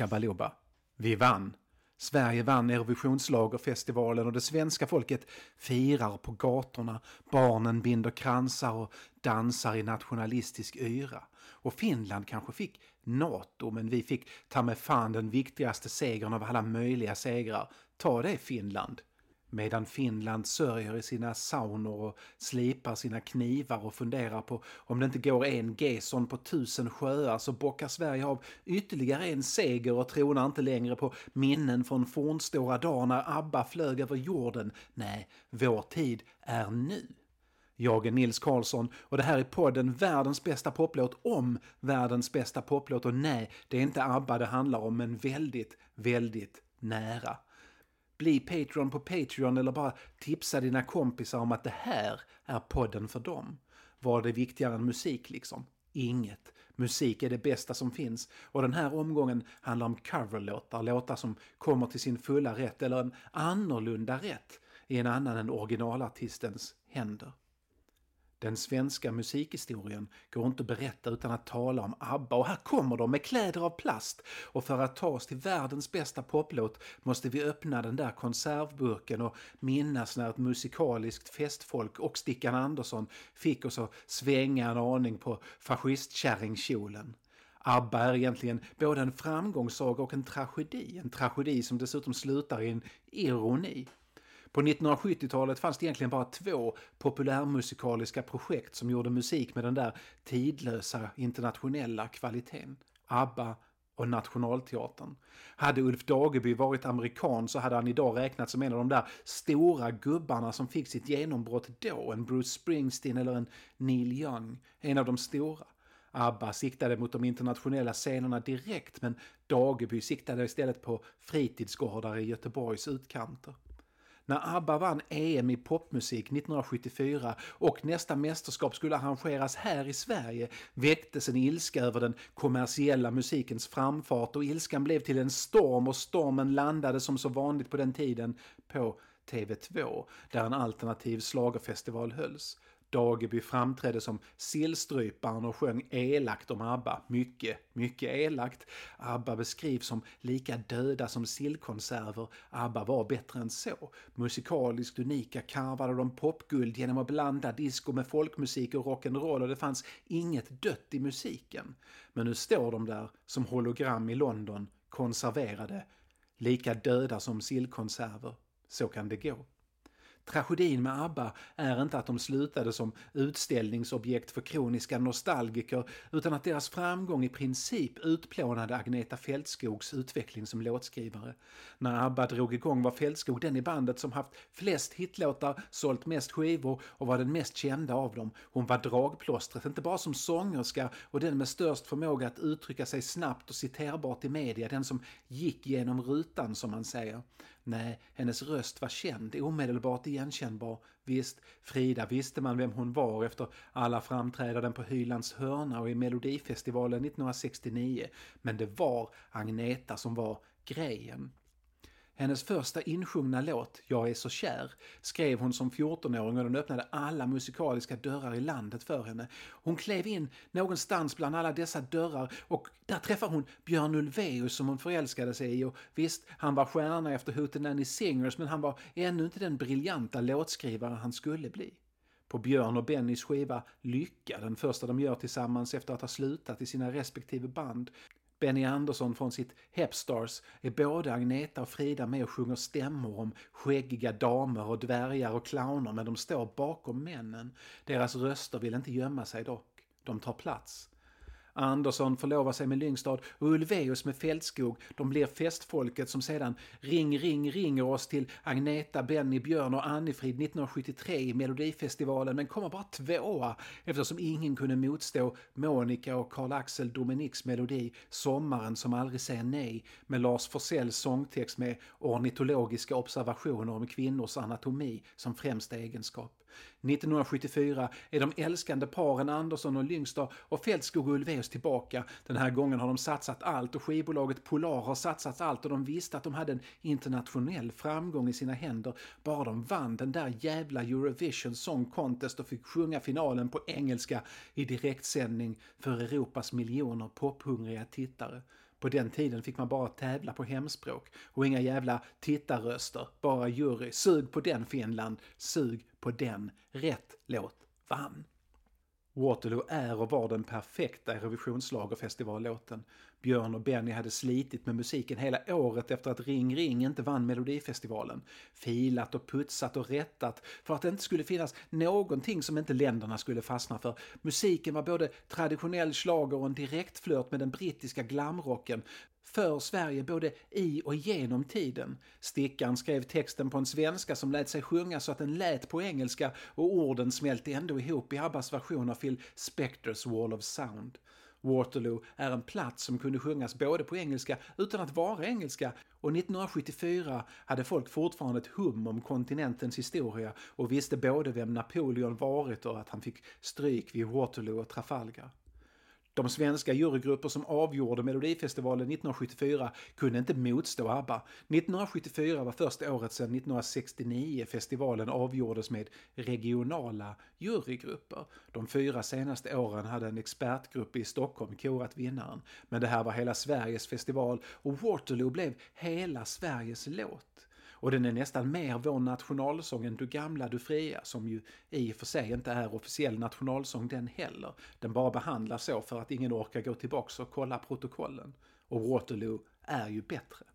Hej Vi vann! Sverige vann Eurovisionsschlagerfestivalen och det svenska folket firar på gatorna. Barnen binder kransar och dansar i nationalistisk yra. Och Finland kanske fick NATO, men vi fick ta med fan den viktigaste segern av alla möjliga segrar. Ta det Finland! Medan Finland sörjer i sina saunor och slipar sina knivar och funderar på om det inte går en Gesson på tusen sjöar så bockar Sverige av ytterligare en seger och tronar inte längre på minnen från fornstora dagar när ABBA flög över jorden. Nej, vår tid är nu. Jag är Nils Karlsson och det här är podden Världens bästa poplåt om världens bästa poplåt och nej, det är inte ABBA det handlar om men väldigt, väldigt nära. Bli Patreon på Patreon eller bara tipsa dina kompisar om att det här är podden för dem. Vad är viktigare än musik liksom? Inget. Musik är det bästa som finns och den här omgången handlar om coverlåtar, låtar som kommer till sin fulla rätt eller en annorlunda rätt i en annan än originalartistens händer. Den svenska musikhistorien går inte att berätta utan att tala om ABBA och här kommer de med kläder av plast. Och för att ta oss till världens bästa poplåt måste vi öppna den där konservburken och minnas när ett musikaliskt festfolk och Stickan Andersson fick oss att svänga en aning på fascistkärringkjolen. ABBA är egentligen både en framgångssaga och en tragedi. En tragedi som dessutom slutar i en ironi. På 1970-talet fanns det egentligen bara två populärmusikaliska projekt som gjorde musik med den där tidlösa internationella kvaliteten. ABBA och Nationalteatern. Hade Ulf Dageby varit amerikan så hade han idag räknats som en av de där stora gubbarna som fick sitt genombrott då. En Bruce Springsteen eller en Neil Young. En av de stora. ABBA siktade mot de internationella scenerna direkt men Dageby siktade istället på fritidsgårdar i Göteborgs utkanter. När ABBA vann EM i popmusik 1974 och nästa mästerskap skulle arrangeras här i Sverige väcktes en ilska över den kommersiella musikens framfart och ilskan blev till en storm och stormen landade som så vanligt på den tiden på TV2 där en alternativ slagerfestival hölls. Dageby framträdde som sillstryparen och sjöng elakt om ABBA. Mycket, mycket elakt. ABBA beskrivs som lika döda som sillkonserver. ABBA var bättre än så. Musikaliskt unika karvade de popguld genom att blanda disco med folkmusik och rock'n'roll och det fanns inget dött i musiken. Men nu står de där som hologram i London, konserverade, lika döda som sillkonserver. Så kan det gå. Tragedin med ABBA är inte att de slutade som utställningsobjekt för kroniska nostalgiker utan att deras framgång i princip utplånade Agneta Fältskogs utveckling som låtskrivare. När ABBA drog igång var Fältskog den i bandet som haft flest hitlåtar, sålt mest skivor och var den mest kända av dem. Hon var dragplåstret, inte bara som sångerska och den med störst förmåga att uttrycka sig snabbt och citerbart i media, den som gick genom rutan som man säger. Nej, hennes röst var känd, omedelbart igenkännbar. Visst, Frida visste man vem hon var efter alla framträdanden på Hylands hörna och i Melodifestivalen 1969. Men det var Agneta som var grejen. Hennes första insjungna låt, Jag är så kär, skrev hon som 14-åring och den öppnade alla musikaliska dörrar i landet för henne. Hon klev in någonstans bland alla dessa dörrar och där träffade hon Björn Ulvaeus som hon förälskade sig i och visst, han var stjärna efter Hootenanny Singers men han var ännu inte den briljanta låtskrivare han skulle bli. På Björn och Bennys skiva Lycka, den första de gör tillsammans efter att ha slutat i sina respektive band, Benny Andersson från sitt Hepstars är både Agneta och Frida med och sjunger stämmor om skäggiga damer och dvärgar och clowner men de står bakom männen. Deras röster vill inte gömma sig dock. De tar plats. Andersson förlovar sig med Lyngstad och Ulveus med Fältskog. De blir festfolket som sedan Ring ring ringer oss till Agneta, Benny, Björn och Annifrid 1973 i Melodifestivalen men kommer bara tvåa eftersom ingen kunde motstå Monica och Karl-Axel Dominiks melodi Sommaren som aldrig säger nej med Lars Forssells sångtext med ornitologiska observationer om kvinnors anatomi som främsta egenskap. 1974 är de älskande paren Andersson och Lyngstad och Fältskog och Ulvaeus tillbaka. Den här gången har de satsat allt och skivbolaget Polar har satsat allt och de visste att de hade en internationell framgång i sina händer bara de vann den där jävla Eurovision Song Contest och fick sjunga finalen på engelska i direktsändning för Europas miljoner pophungriga tittare. På den tiden fick man bara tävla på hemspråk och inga jävla tittarröster, bara jury. Sug på den Finland, sug på den. Rätt låt vann. Waterloo är och var den perfekta Eurovisionsschlagerfestivallåten. Björn och Benny hade slitit med musiken hela året efter att Ring Ring inte vann Melodifestivalen. Filat och putsat och rättat för att det inte skulle finnas någonting som inte länderna skulle fastna för. Musiken var både traditionell slager och en direktflört med den brittiska glamrocken för Sverige både i och genom tiden. Stickan skrev texten på en svenska som lät sig sjunga så att den lät på engelska och orden smälte ändå ihop i Abbas version av Phil Spectors Wall of Sound. Waterloo är en plats som kunde sjungas både på engelska utan att vara engelska och 1974 hade folk fortfarande ett hum om kontinentens historia och visste både vem Napoleon varit och att han fick stryk vid Waterloo och Trafalgar. De svenska jurygrupper som avgjorde Melodifestivalen 1974 kunde inte motstå ABBA. 1974 var första året sedan 1969 festivalen avgjordes med regionala jurygrupper. De fyra senaste åren hade en expertgrupp i Stockholm korat vinnaren. Men det här var hela Sveriges festival och Waterloo blev hela Sveriges låt. Och den är nästan mer vår nationalsång än Du gamla, du fria, som ju i och för sig inte är officiell nationalsång den heller. Den bara behandlas så för att ingen orkar gå tillbaks och kolla protokollen. Och Waterloo är ju bättre.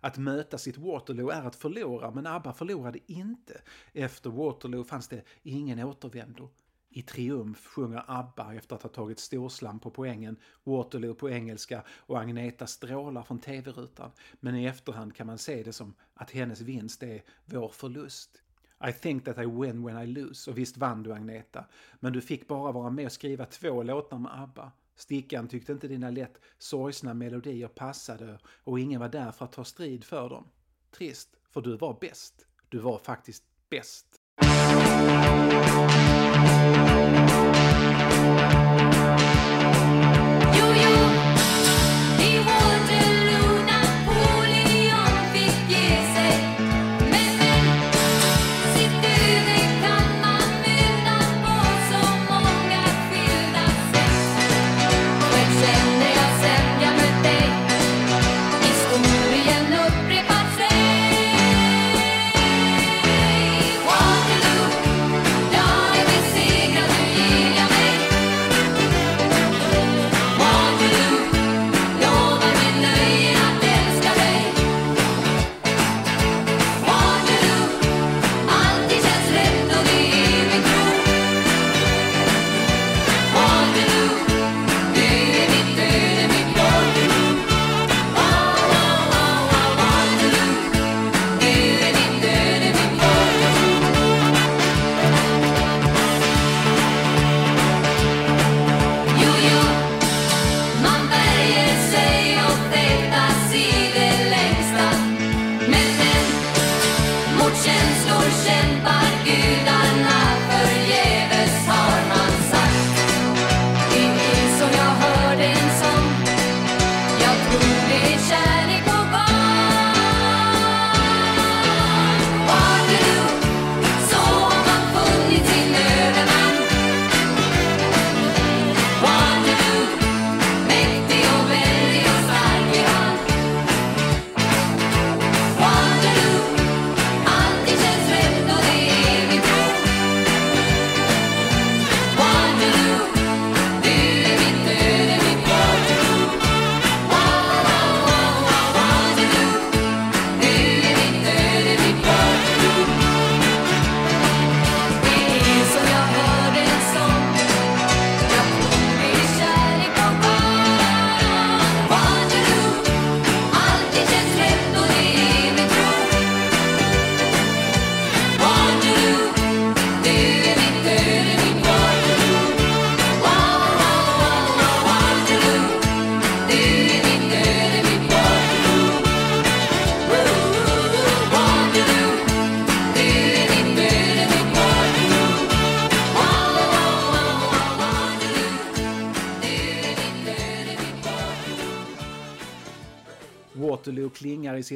Att möta sitt Waterloo är att förlora, men ABBA förlorade inte. Efter Waterloo fanns det ingen återvändo. I triumf sjunger ABBA efter att ha tagit storslam på poängen, Waterloo på engelska och Agneta strålar från tv-rutan. Men i efterhand kan man se det som att hennes vinst är vår förlust. I think that I win when I lose. Och visst vann du Agneta. Men du fick bara vara med och skriva två låtar med ABBA. Stickan tyckte inte dina lätt sorgsna melodier passade och ingen var där för att ta strid för dem. Trist, för du var bäst. Du var faktiskt bäst. Waterloo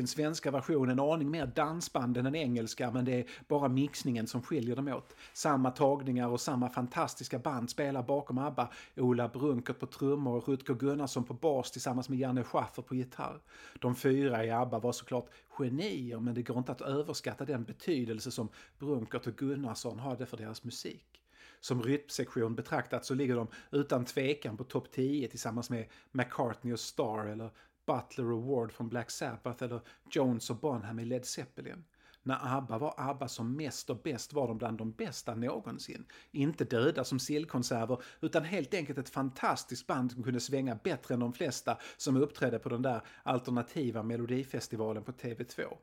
sin svenska version en aning mer dansband än den engelska men det är bara mixningen som skiljer dem åt. Samma tagningar och samma fantastiska band spelar bakom ABBA. Ola Brunkert på trummor och Rutger Gunnarsson på bas tillsammans med Janne Schaffer på gitarr. De fyra i ABBA var såklart genier men det går inte att överskatta den betydelse som Brunkert och Gunnarsson hade för deras musik. Som rytmsektion betraktat så ligger de utan tvekan på topp 10 tillsammans med McCartney och Starr eller Butler och Ward från Black Sabbath eller Jones och Bonham i Led Zeppelin. När ABBA var ABBA som mest och bäst var de bland de bästa någonsin. Inte döda som sillkonserver utan helt enkelt ett fantastiskt band som kunde svänga bättre än de flesta som uppträdde på den där alternativa melodifestivalen på TV2.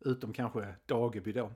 Utom kanske Dageby då.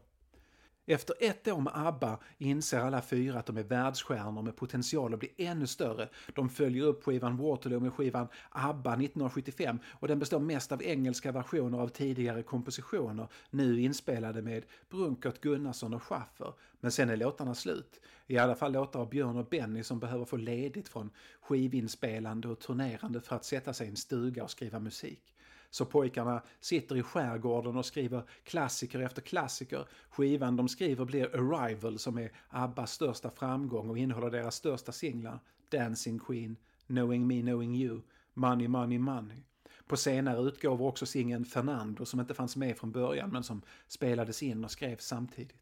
Efter ett år med ABBA inser alla fyra att de är världsstjärnor med potential att bli ännu större. De följer upp skivan Waterloo med skivan ABBA 1975 och den består mest av engelska versioner av tidigare kompositioner, nu inspelade med Brunkert, Gunnarsson och Schaffer. Men sen är låtarna slut. I alla fall låtar av Björn och Benny som behöver få ledigt från skivinspelande och turnerande för att sätta sig i en stuga och skriva musik. Så pojkarna sitter i skärgården och skriver klassiker efter klassiker. Skivan de skriver blir Arrival som är Abbas största framgång och innehåller deras största singlar. Dancing Queen, Knowing Me Knowing You, Money Money Money. På senare utgåvor också singeln Fernando som inte fanns med från början men som spelades in och skrevs samtidigt.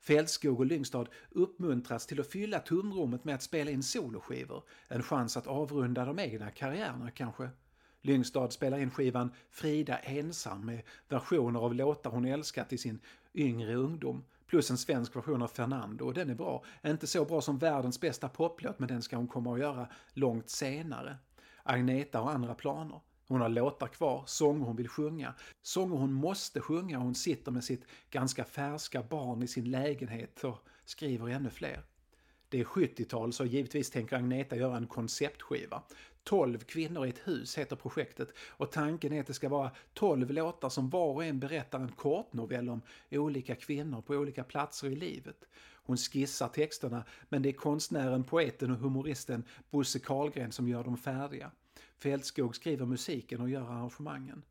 Fältskog och Lyngstad uppmuntras till att fylla tomrummet med att spela in soloskivor. En chans att avrunda de egna karriärerna kanske. Lyngstad spelar in skivan Frida ensam med versioner av låtar hon älskat i sin yngre ungdom. Plus en svensk version av Fernando och den är bra. Inte så bra som världens bästa poplåt men den ska hon komma att göra långt senare. Agneta har andra planer. Hon har låtar kvar, sånger hon vill sjunga, sånger hon måste sjunga och hon sitter med sitt ganska färska barn i sin lägenhet och skriver ännu fler. Det är 70-tal så givetvis tänker Agneta göra en konceptskiva. 12 kvinnor i ett hus heter projektet och tanken är att det ska vara 12 låtar som var och en berättar en kortnovell om olika kvinnor på olika platser i livet. Hon skissar texterna men det är konstnären, poeten och humoristen Bosse Karlgren som gör dem färdiga. Fältskog skriver musiken och gör arrangemangen.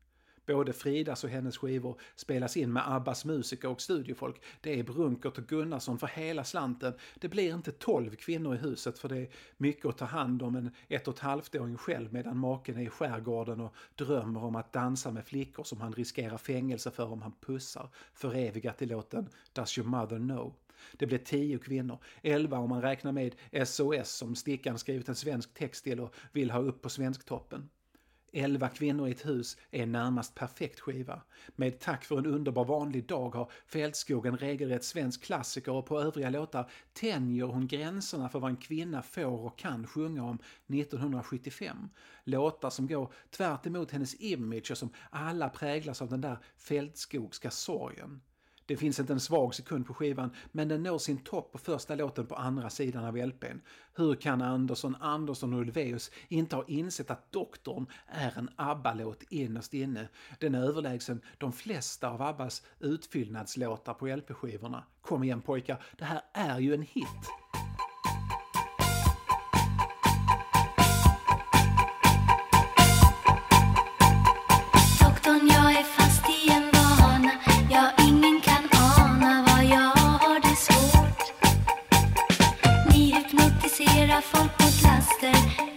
Både Fridas och hennes skivor spelas in med Abbas musiker och studiofolk. Det är Brunkert och Gunnarsson för hela slanten. Det blir inte tolv kvinnor i huset för det är mycket att ta hand om en ett och ett halvt-åring själv medan maken är i skärgården och drömmer om att dansa med flickor som han riskerar fängelse för om han pussar, förevigat i låten Does your mother know? Det blir tio kvinnor, elva om man räknar med SOS som Stickan skrivit en svensk text till och vill ha upp på Svensktoppen. Elva kvinnor i ett hus är en närmast perfekt skiva. Med Tack för en underbar vanlig dag har Fältskog en regelrätt svensk klassiker och på övriga låtar tänjer hon gränserna för vad en kvinna får och kan sjunga om 1975. Låtar som går tvärt hennes image och som alla präglas av den där Fältskogska sorgen. Det finns inte en svag sekund på skivan, men den når sin topp på första låten på andra sidan av LPn. Hur kan Andersson, Andersson och Ulvaeus inte ha insett att Doktorn är en ABBA-låt innerst inne? Den är överlägsen de flesta av ABBAs utfyllnadslåtar på LP-skivorna. Kom igen pojkar, det här är ju en hit! Sortera folk på klaster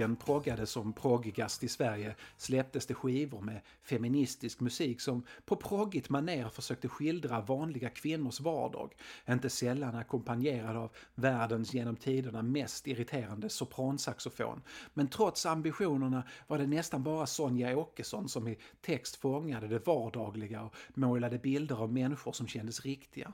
proggen proggade som proggigast i Sverige släpptes det skivor med feministisk musik som på proggigt maner försökte skildra vanliga kvinnors vardag, inte sällan ackompanjerad av världens genom tiderna mest irriterande sopransaxofon. Men trots ambitionerna var det nästan bara Sonja Åkesson som i text fångade det vardagliga och målade bilder av människor som kändes riktiga.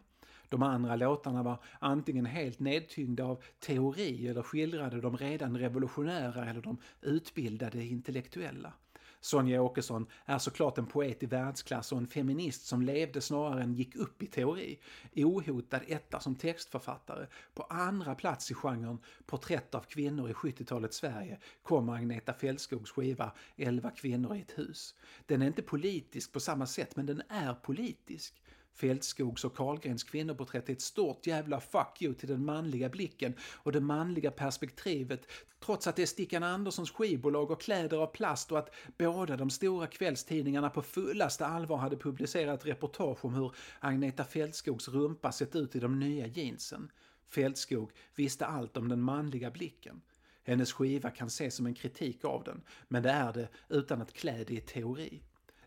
De andra låtarna var antingen helt nedtyngda av teori eller skildrade de redan revolutionära eller de utbildade intellektuella. Sonja Åkesson är såklart en poet i världsklass och en feminist som levde snarare än gick upp i teori. Ohotad etta som textförfattare. På andra plats i genren porträtt av kvinnor i 70-talets Sverige kommer Agneta Fältskogs skiva 11 kvinnor i ett hus. Den är inte politisk på samma sätt men den är politisk. Fältskogs och Karlgrens kvinnoporträtt är ett stort jävla fuck you till den manliga blicken och det manliga perspektivet trots att det är Stickan Anderssons skivbolag och kläder av plast och att båda de stora kvällstidningarna på fullaste allvar hade publicerat reportage om hur Agneta Fältskogs rumpa sett ut i de nya jeansen. Fältskog visste allt om den manliga blicken. Hennes skiva kan ses som en kritik av den, men det är det utan att klä det i teori.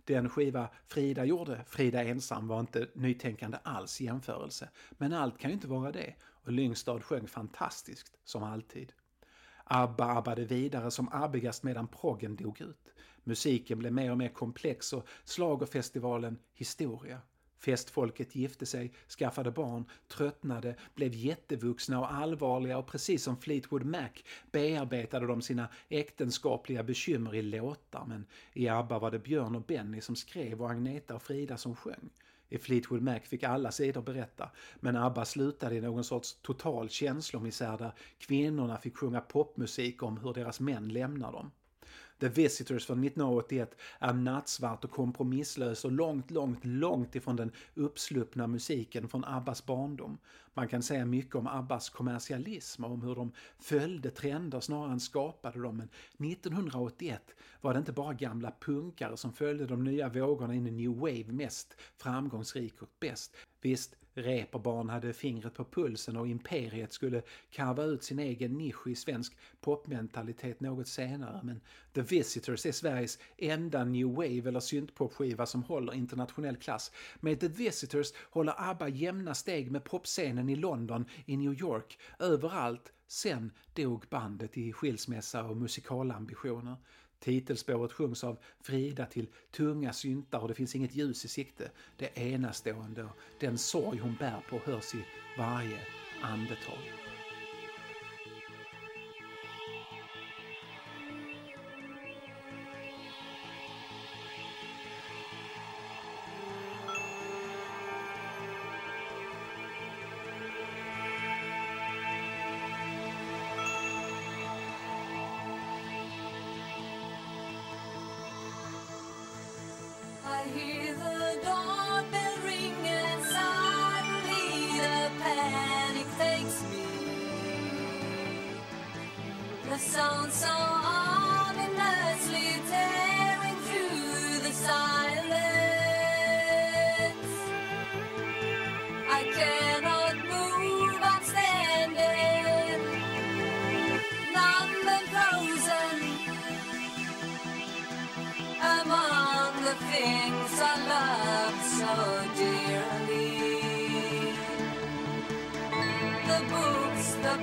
Den skiva Frida gjorde, Frida ensam, var inte nytänkande alls i jämförelse. Men allt kan ju inte vara det och Lyngstad sjöng fantastiskt, som alltid. ABBA abbade vidare som abbigast medan proggen dog ut. Musiken blev mer och mer komplex och slagerfestivalen historia. Festfolket gifte sig, skaffade barn, tröttnade, blev jättevuxna och allvarliga och precis som Fleetwood Mac bearbetade de sina äktenskapliga bekymmer i låtar men i ABBA var det Björn och Benny som skrev och Agneta och Frida som sjöng. I Fleetwood Mac fick alla sidor berätta, men ABBA slutade i någon sorts total känslomisär där kvinnorna fick sjunga popmusik om hur deras män lämnar dem. The Visitors från 1981 är nattsvart och kompromisslös och långt, långt, långt ifrån den uppsluppna musiken från Abbas barndom. Man kan säga mycket om Abbas kommersialism och om hur de följde trender snarare än skapade dem. Men 1981 var det inte bara gamla punkare som följde de nya vågorna in i new wave mest framgångsrik och bäst. Visst, Reeperbahn hade fingret på pulsen och Imperiet skulle karva ut sin egen nisch i svensk popmentalitet något senare men The Visitors är Sveriges enda new wave eller syntpopskiva som håller internationell klass. Med The Visitors håller ABBA jämna steg med popscenen i London, i New York, överallt. Sen dog bandet i skilsmässa och musikalambitioner. Titelspåret sjungs av Frida till tunga syntar och det finns inget ljus i sikte. Det enastående och den sorg hon bär på hörs i varje andetag.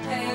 Hey.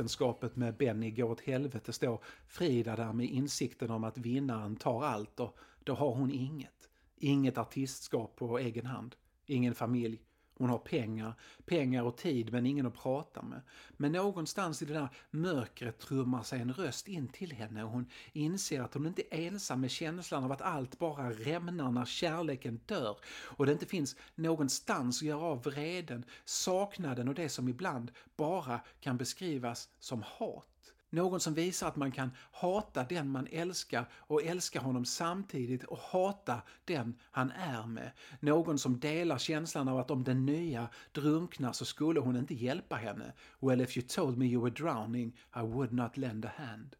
Äktenskapet med Benny går åt helvete står Frida där med insikten om att vinnaren tar allt och då har hon inget. Inget artistskap på egen hand. Ingen familj. Hon har pengar, pengar och tid men ingen att prata med. Men någonstans i det där mörkret trummar sig en röst in till henne och hon inser att hon inte är ensam med känslan av att allt bara rämnar när kärleken dör och det inte finns någonstans att göra av vreden, saknaden och det som ibland bara kan beskrivas som hat. Någon som visar att man kan hata den man älskar och älska honom samtidigt och hata den han är med. Någon som delar känslan av att om den nya drunknar så skulle hon inte hjälpa henne. Well if you told me you were drowning I would not lend a hand.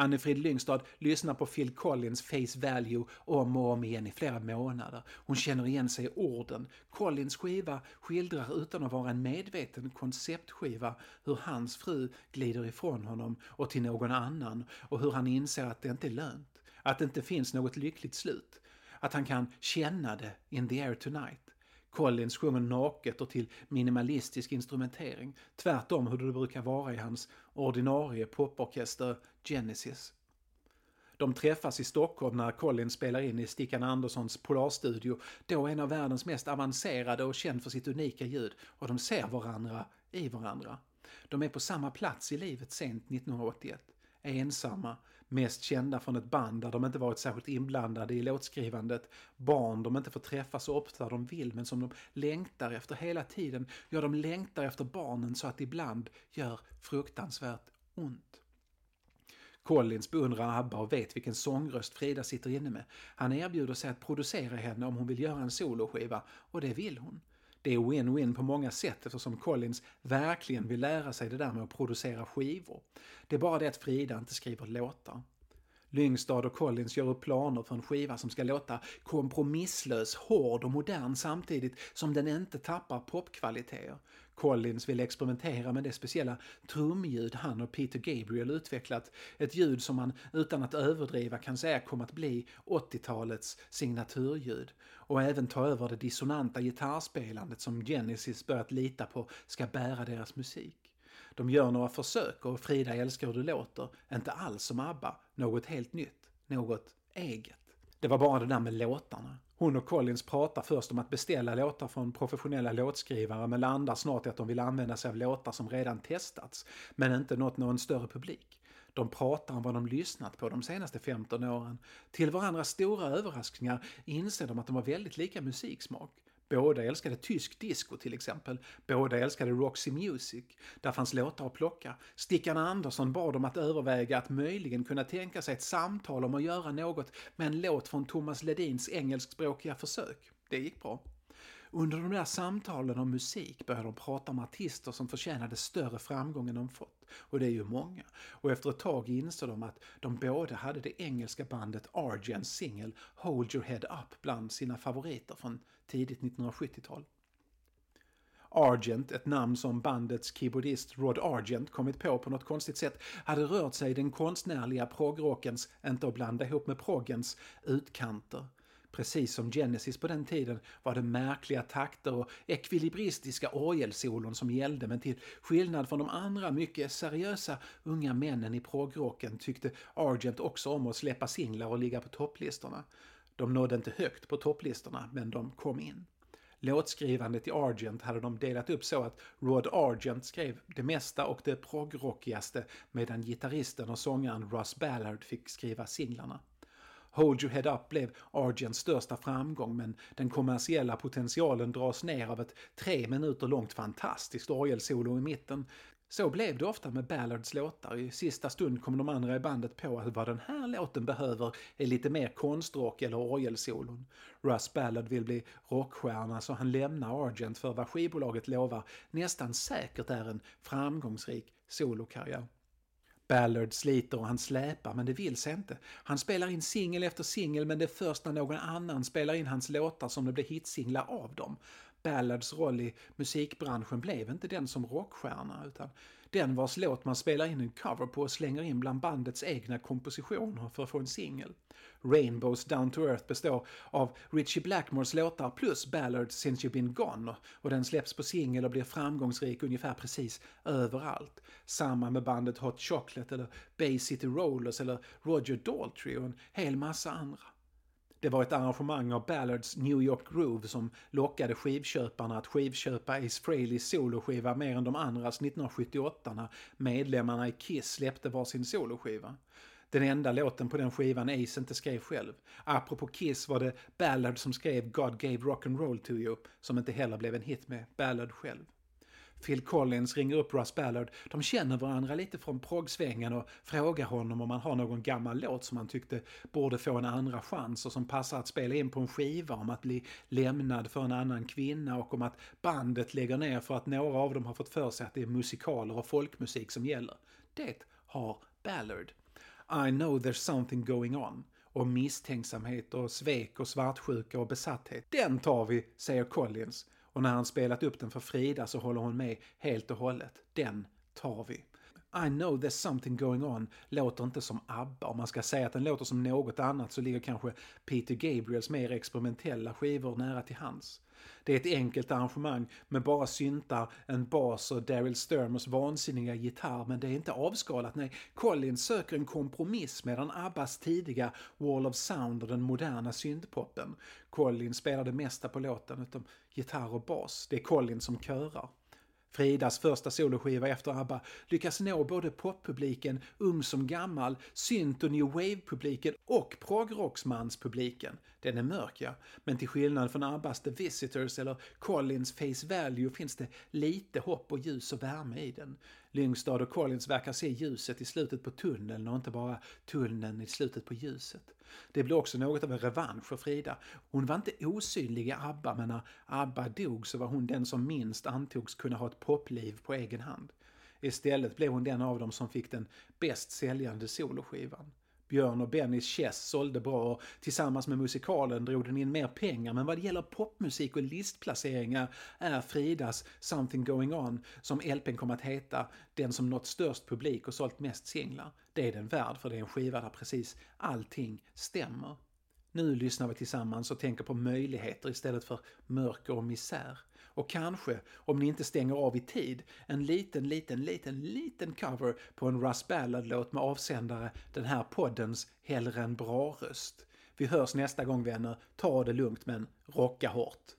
Annefrid Lyngstad lyssnar på Phil Collins Face Value om och om igen i flera månader. Hon känner igen sig i orden. Collins skiva skildrar utan att vara en medveten konceptskiva hur hans fru glider ifrån honom och till någon annan och hur han inser att det inte är lönt. Att det inte finns något lyckligt slut. Att han kan känna det in the air tonight. Collins sjunger naket och till minimalistisk instrumentering. Tvärtom hur det brukar vara i hans ordinarie poporkester Genesis. De träffas i Stockholm när Collins spelar in i Stickan Anderssons Polarstudio, då en av världens mest avancerade och känd för sitt unika ljud, och de ser varandra i varandra. De är på samma plats i livet sent 1981 ensamma, mest kända från ett band där de inte varit särskilt inblandade i låtskrivandet, barn de inte får träffa så ofta de vill men som de längtar efter hela tiden. Ja, de längtar efter barnen så att det ibland gör fruktansvärt ont. Collins beundrar ABBA och vet vilken sångröst Frida sitter inne med. Han erbjuder sig att producera henne om hon vill göra en soloskiva och det vill hon. Det är win-win på många sätt eftersom Collins verkligen vill lära sig det där med att producera skivor. Det är bara det att Frida inte skriver låtar. Lyngstad och Collins gör upp planer för en skiva som ska låta kompromisslös, hård och modern samtidigt som den inte tappar popkvaliteter. Collins ville experimentera med det speciella trumljud han och Peter Gabriel utvecklat. Ett ljud som man utan att överdriva kan säga kom att bli 80-talets signaturljud. Och även ta över det dissonanta gitarrspelandet som Genesis börjat lita på ska bära deras musik. De gör några försök och Frida älskar hur det låter. Inte alls som ABBA, något helt nytt, något eget. Det var bara det där med låtarna. Hon och Collins pratar först om att beställa låtar från professionella låtskrivare men landar snart i att de vill använda sig av låtar som redan testats men inte nått någon större publik. De pratar om vad de lyssnat på de senaste 15 åren. Till varandras stora överraskningar inser de att de har väldigt lika musiksmak. Båda älskade tysk disco till exempel. Båda älskade Roxy Music. Där fanns låtar att plocka. Stickan Andersson bad dem att överväga att möjligen kunna tänka sig ett samtal om att göra något med en låt från Thomas Ledins engelskspråkiga försök. Det gick bra. Under de där samtalen om musik började de prata om artister som förtjänade större framgång än de fått. Och det är ju många. Och efter ett tag insåg de att de båda hade det engelska bandet Argents singel Hold Your Head Up bland sina favoriter från tidigt 1970-tal. Argent, ett namn som bandets keyboardist Rod Argent kommit på på något konstigt sätt, hade rört sig i den konstnärliga progrockens, inte att blanda ihop med proggens, utkanter. Precis som Genesis på den tiden var det märkliga takter och ekvilibristiska orgelsolon som gällde men till skillnad från de andra mycket seriösa unga männen i progrocken tyckte Argent också om att släppa singlar och ligga på topplistorna. De nådde inte högt på topplistorna men de kom in. Låtskrivandet i Argent hade de delat upp så att Rod Argent skrev det mesta och det progrockigaste medan gitarristen och sångaren Russ Ballard fick skriva singlarna. Hold Your Head Up blev Argents största framgång men den kommersiella potentialen dras ner av ett tre minuter långt fantastiskt orgelsolo i mitten. Så blev det ofta med Ballards låtar. I sista stund kom de andra i bandet på att vad den här låten behöver är lite mer konstrock eller orgelsolon. Russ Ballard vill bli rockstjärna så han lämnar Argent för vad skivbolaget lovar nästan säkert är en framgångsrik solokarriär. Ballard sliter och han släpar men det vill sig inte. Han spelar in singel efter singel men det är först när någon annan spelar in hans låtar som det blir hitsinglar av dem. Ballards roll i musikbranschen blev inte den som rockstjärna utan den vars låt man spelar in en cover på och slänger in bland bandets egna kompositioner för att få en singel. Rainbows Down to Earth består av Richie Blackmores låtar plus Ballard Since You've Been Gone och den släpps på singel och blir framgångsrik ungefär precis överallt. Samma med bandet Hot Chocolate eller Bay City Rollers eller Roger Daltrey och en hel massa andra. Det var ett arrangemang av Ballards New York Groove som lockade skivköparna att skivköpa Ace Frehleys soloskiva mer än de andras 1978 när medlemmarna i Kiss släppte varsin soloskiva. Den enda låten på den skivan Ace inte skrev själv. Apropå Kiss var det Ballard som skrev God Gave Rock'n'Roll To You som inte heller blev en hit med Ballard själv. Phil Collins ringer upp Russ Ballard. De känner varandra lite från proggsvängen och frågar honom om han har någon gammal låt som han tyckte borde få en andra chans och som passar att spela in på en skiva om att bli lämnad för en annan kvinna och om att bandet lägger ner för att några av dem har fått för sig att det är musikaler och folkmusik som gäller. Det har Ballard. I know there's something going on och misstänksamhet och svek och svartsjuka och besatthet. Den tar vi, säger Collins. Och när han spelat upp den för Frida så håller hon med helt och hållet. Den tar vi. I know there's something going on låter inte som ABBA. Om man ska säga att den låter som något annat så ligger kanske Peter Gabriels mer experimentella skivor nära till hands. Det är ett enkelt arrangemang med bara syntar, en bas och Daryl Sturmers vansinniga gitarr men det är inte avskalat. Nej, Collins söker en kompromiss medan Abbas tidiga Wall of Sound och den moderna syntpoppen. Collins spelar det mesta på låten utom gitarr och bas. Det är Collins som körar. Fridas första soloskiva efter ABBA lyckas nå både poppubliken, ung som gammal, synt och new wave-publiken och progrocksmanspubliken. Den är mörk ja, men till skillnad från ABBAs The Visitors eller Collins Face Value finns det lite hopp och ljus och värme i den. Lyngstad och Collins verkar se ljuset i slutet på tunneln och inte bara tunneln i slutet på ljuset. Det blir också något av en revansch för Frida. Hon var inte osynlig i ABBA, men när ABBA dog så var hon den som minst antogs kunna ha ett popliv på egen hand. Istället blev hon den av dem som fick den bäst säljande soloskivan. Björn och Bennys Chess sålde bra och tillsammans med musikalen drog den in mer pengar men vad det gäller popmusik och listplaceringar är Fridas Something Going On, som LPn kom att heta, den som nått störst publik och sålt mest singlar. Det är den värd för det är en skiva där precis allting stämmer. Nu lyssnar vi tillsammans och tänker på möjligheter istället för mörker och misär. Och kanske, om ni inte stänger av i tid, en liten, liten, liten, liten cover på en Russ Ballard-låt med avsändare den här poddens Hellre en bra-röst. Vi hörs nästa gång vänner, ta det lugnt men rocka hårt.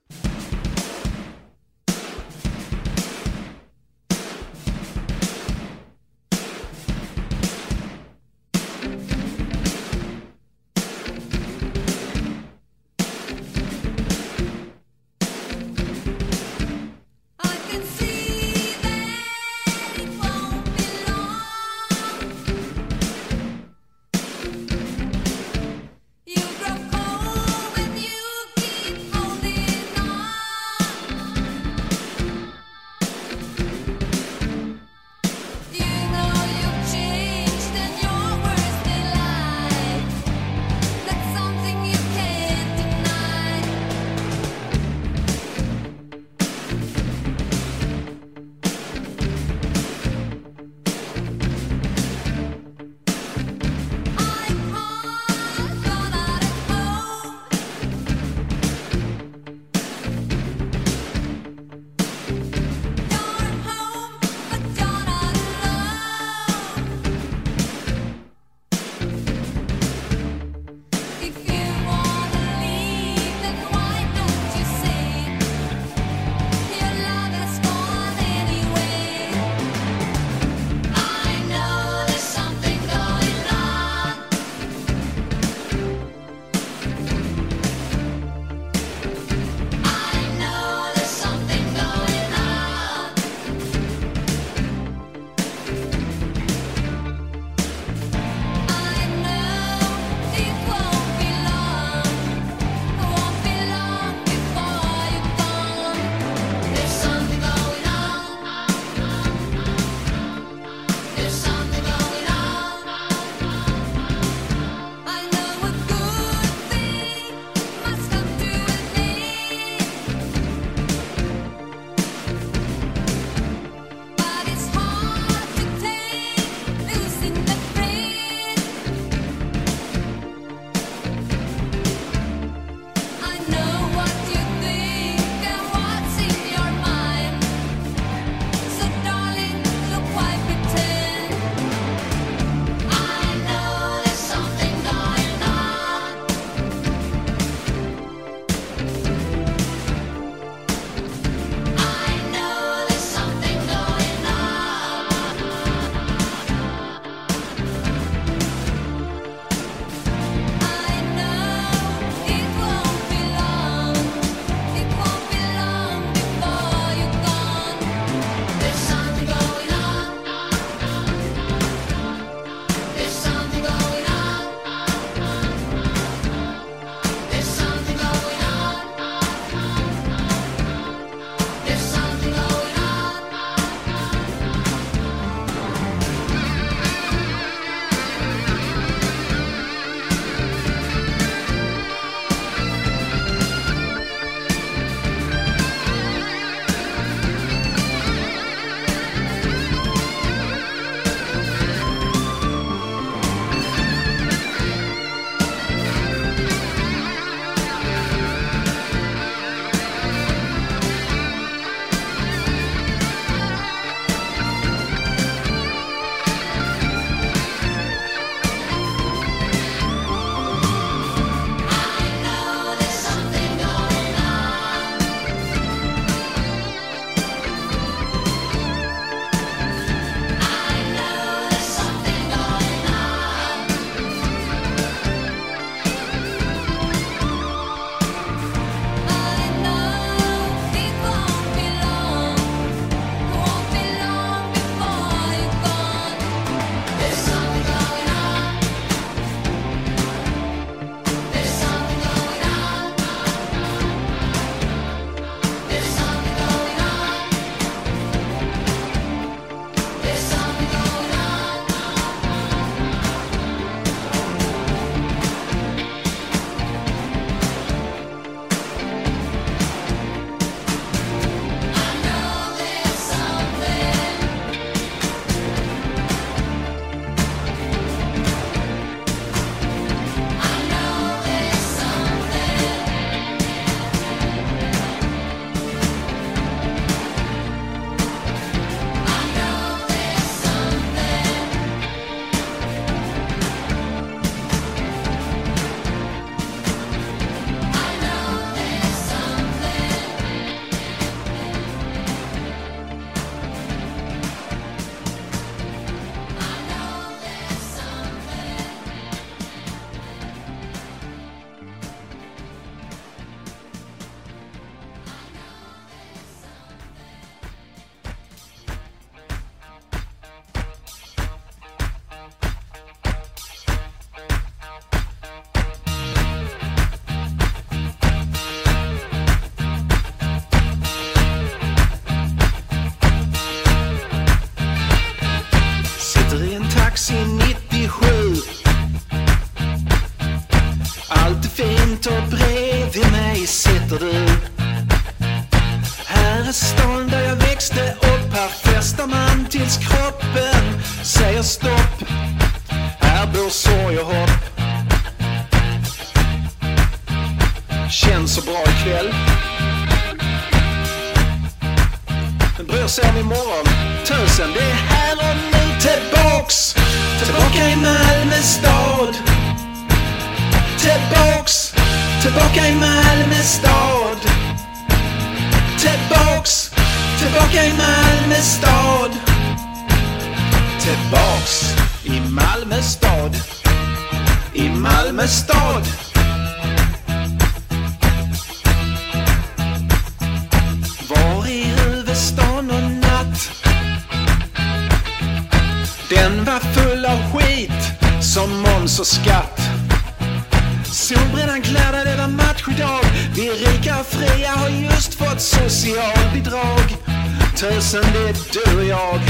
Du och jag.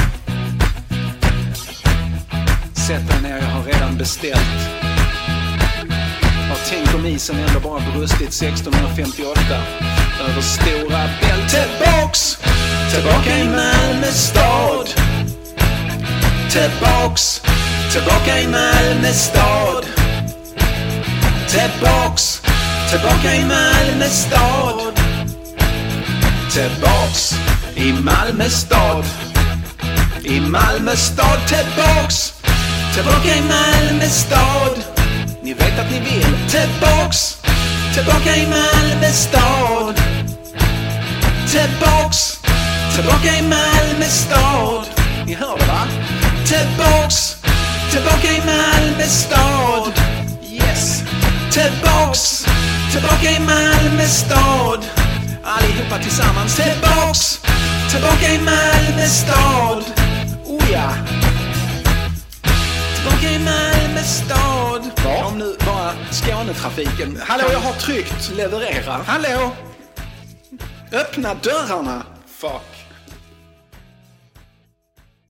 Sätt dig ner, jag har redan beställt. Och tänk om isen ändå bara brustit 1658. Över stora bält. Tillbaks! Tillbaka i Malmö stad. Tillbaks! Tillbaka i Malmö stad. Tillbaks! Tillbaka i Malmö stad. Tillbaks i Malmö stad. I Malmö stad. Tillbaks! Tillbaka i Malmö stad. Ni vet att ni vill. Tillbaks! Tillbaka i Malmö stad. Tillbaks! Tillbaka i Malmö stad. Ni hör det va? Tillbaks! Tillbaka i Malmö stad. Yes! Tillbaks! Tillbaka i Malmö stad. Allihopa tillsammans. Tillbaks! Tillbaka i Malmö stad. Oh ja! Tillbaka i Malmö stad. Kom nu bara Skånetrafiken. Hallå, jag har tryckt leverera. Hallå! Öppna dörrarna. Fuck.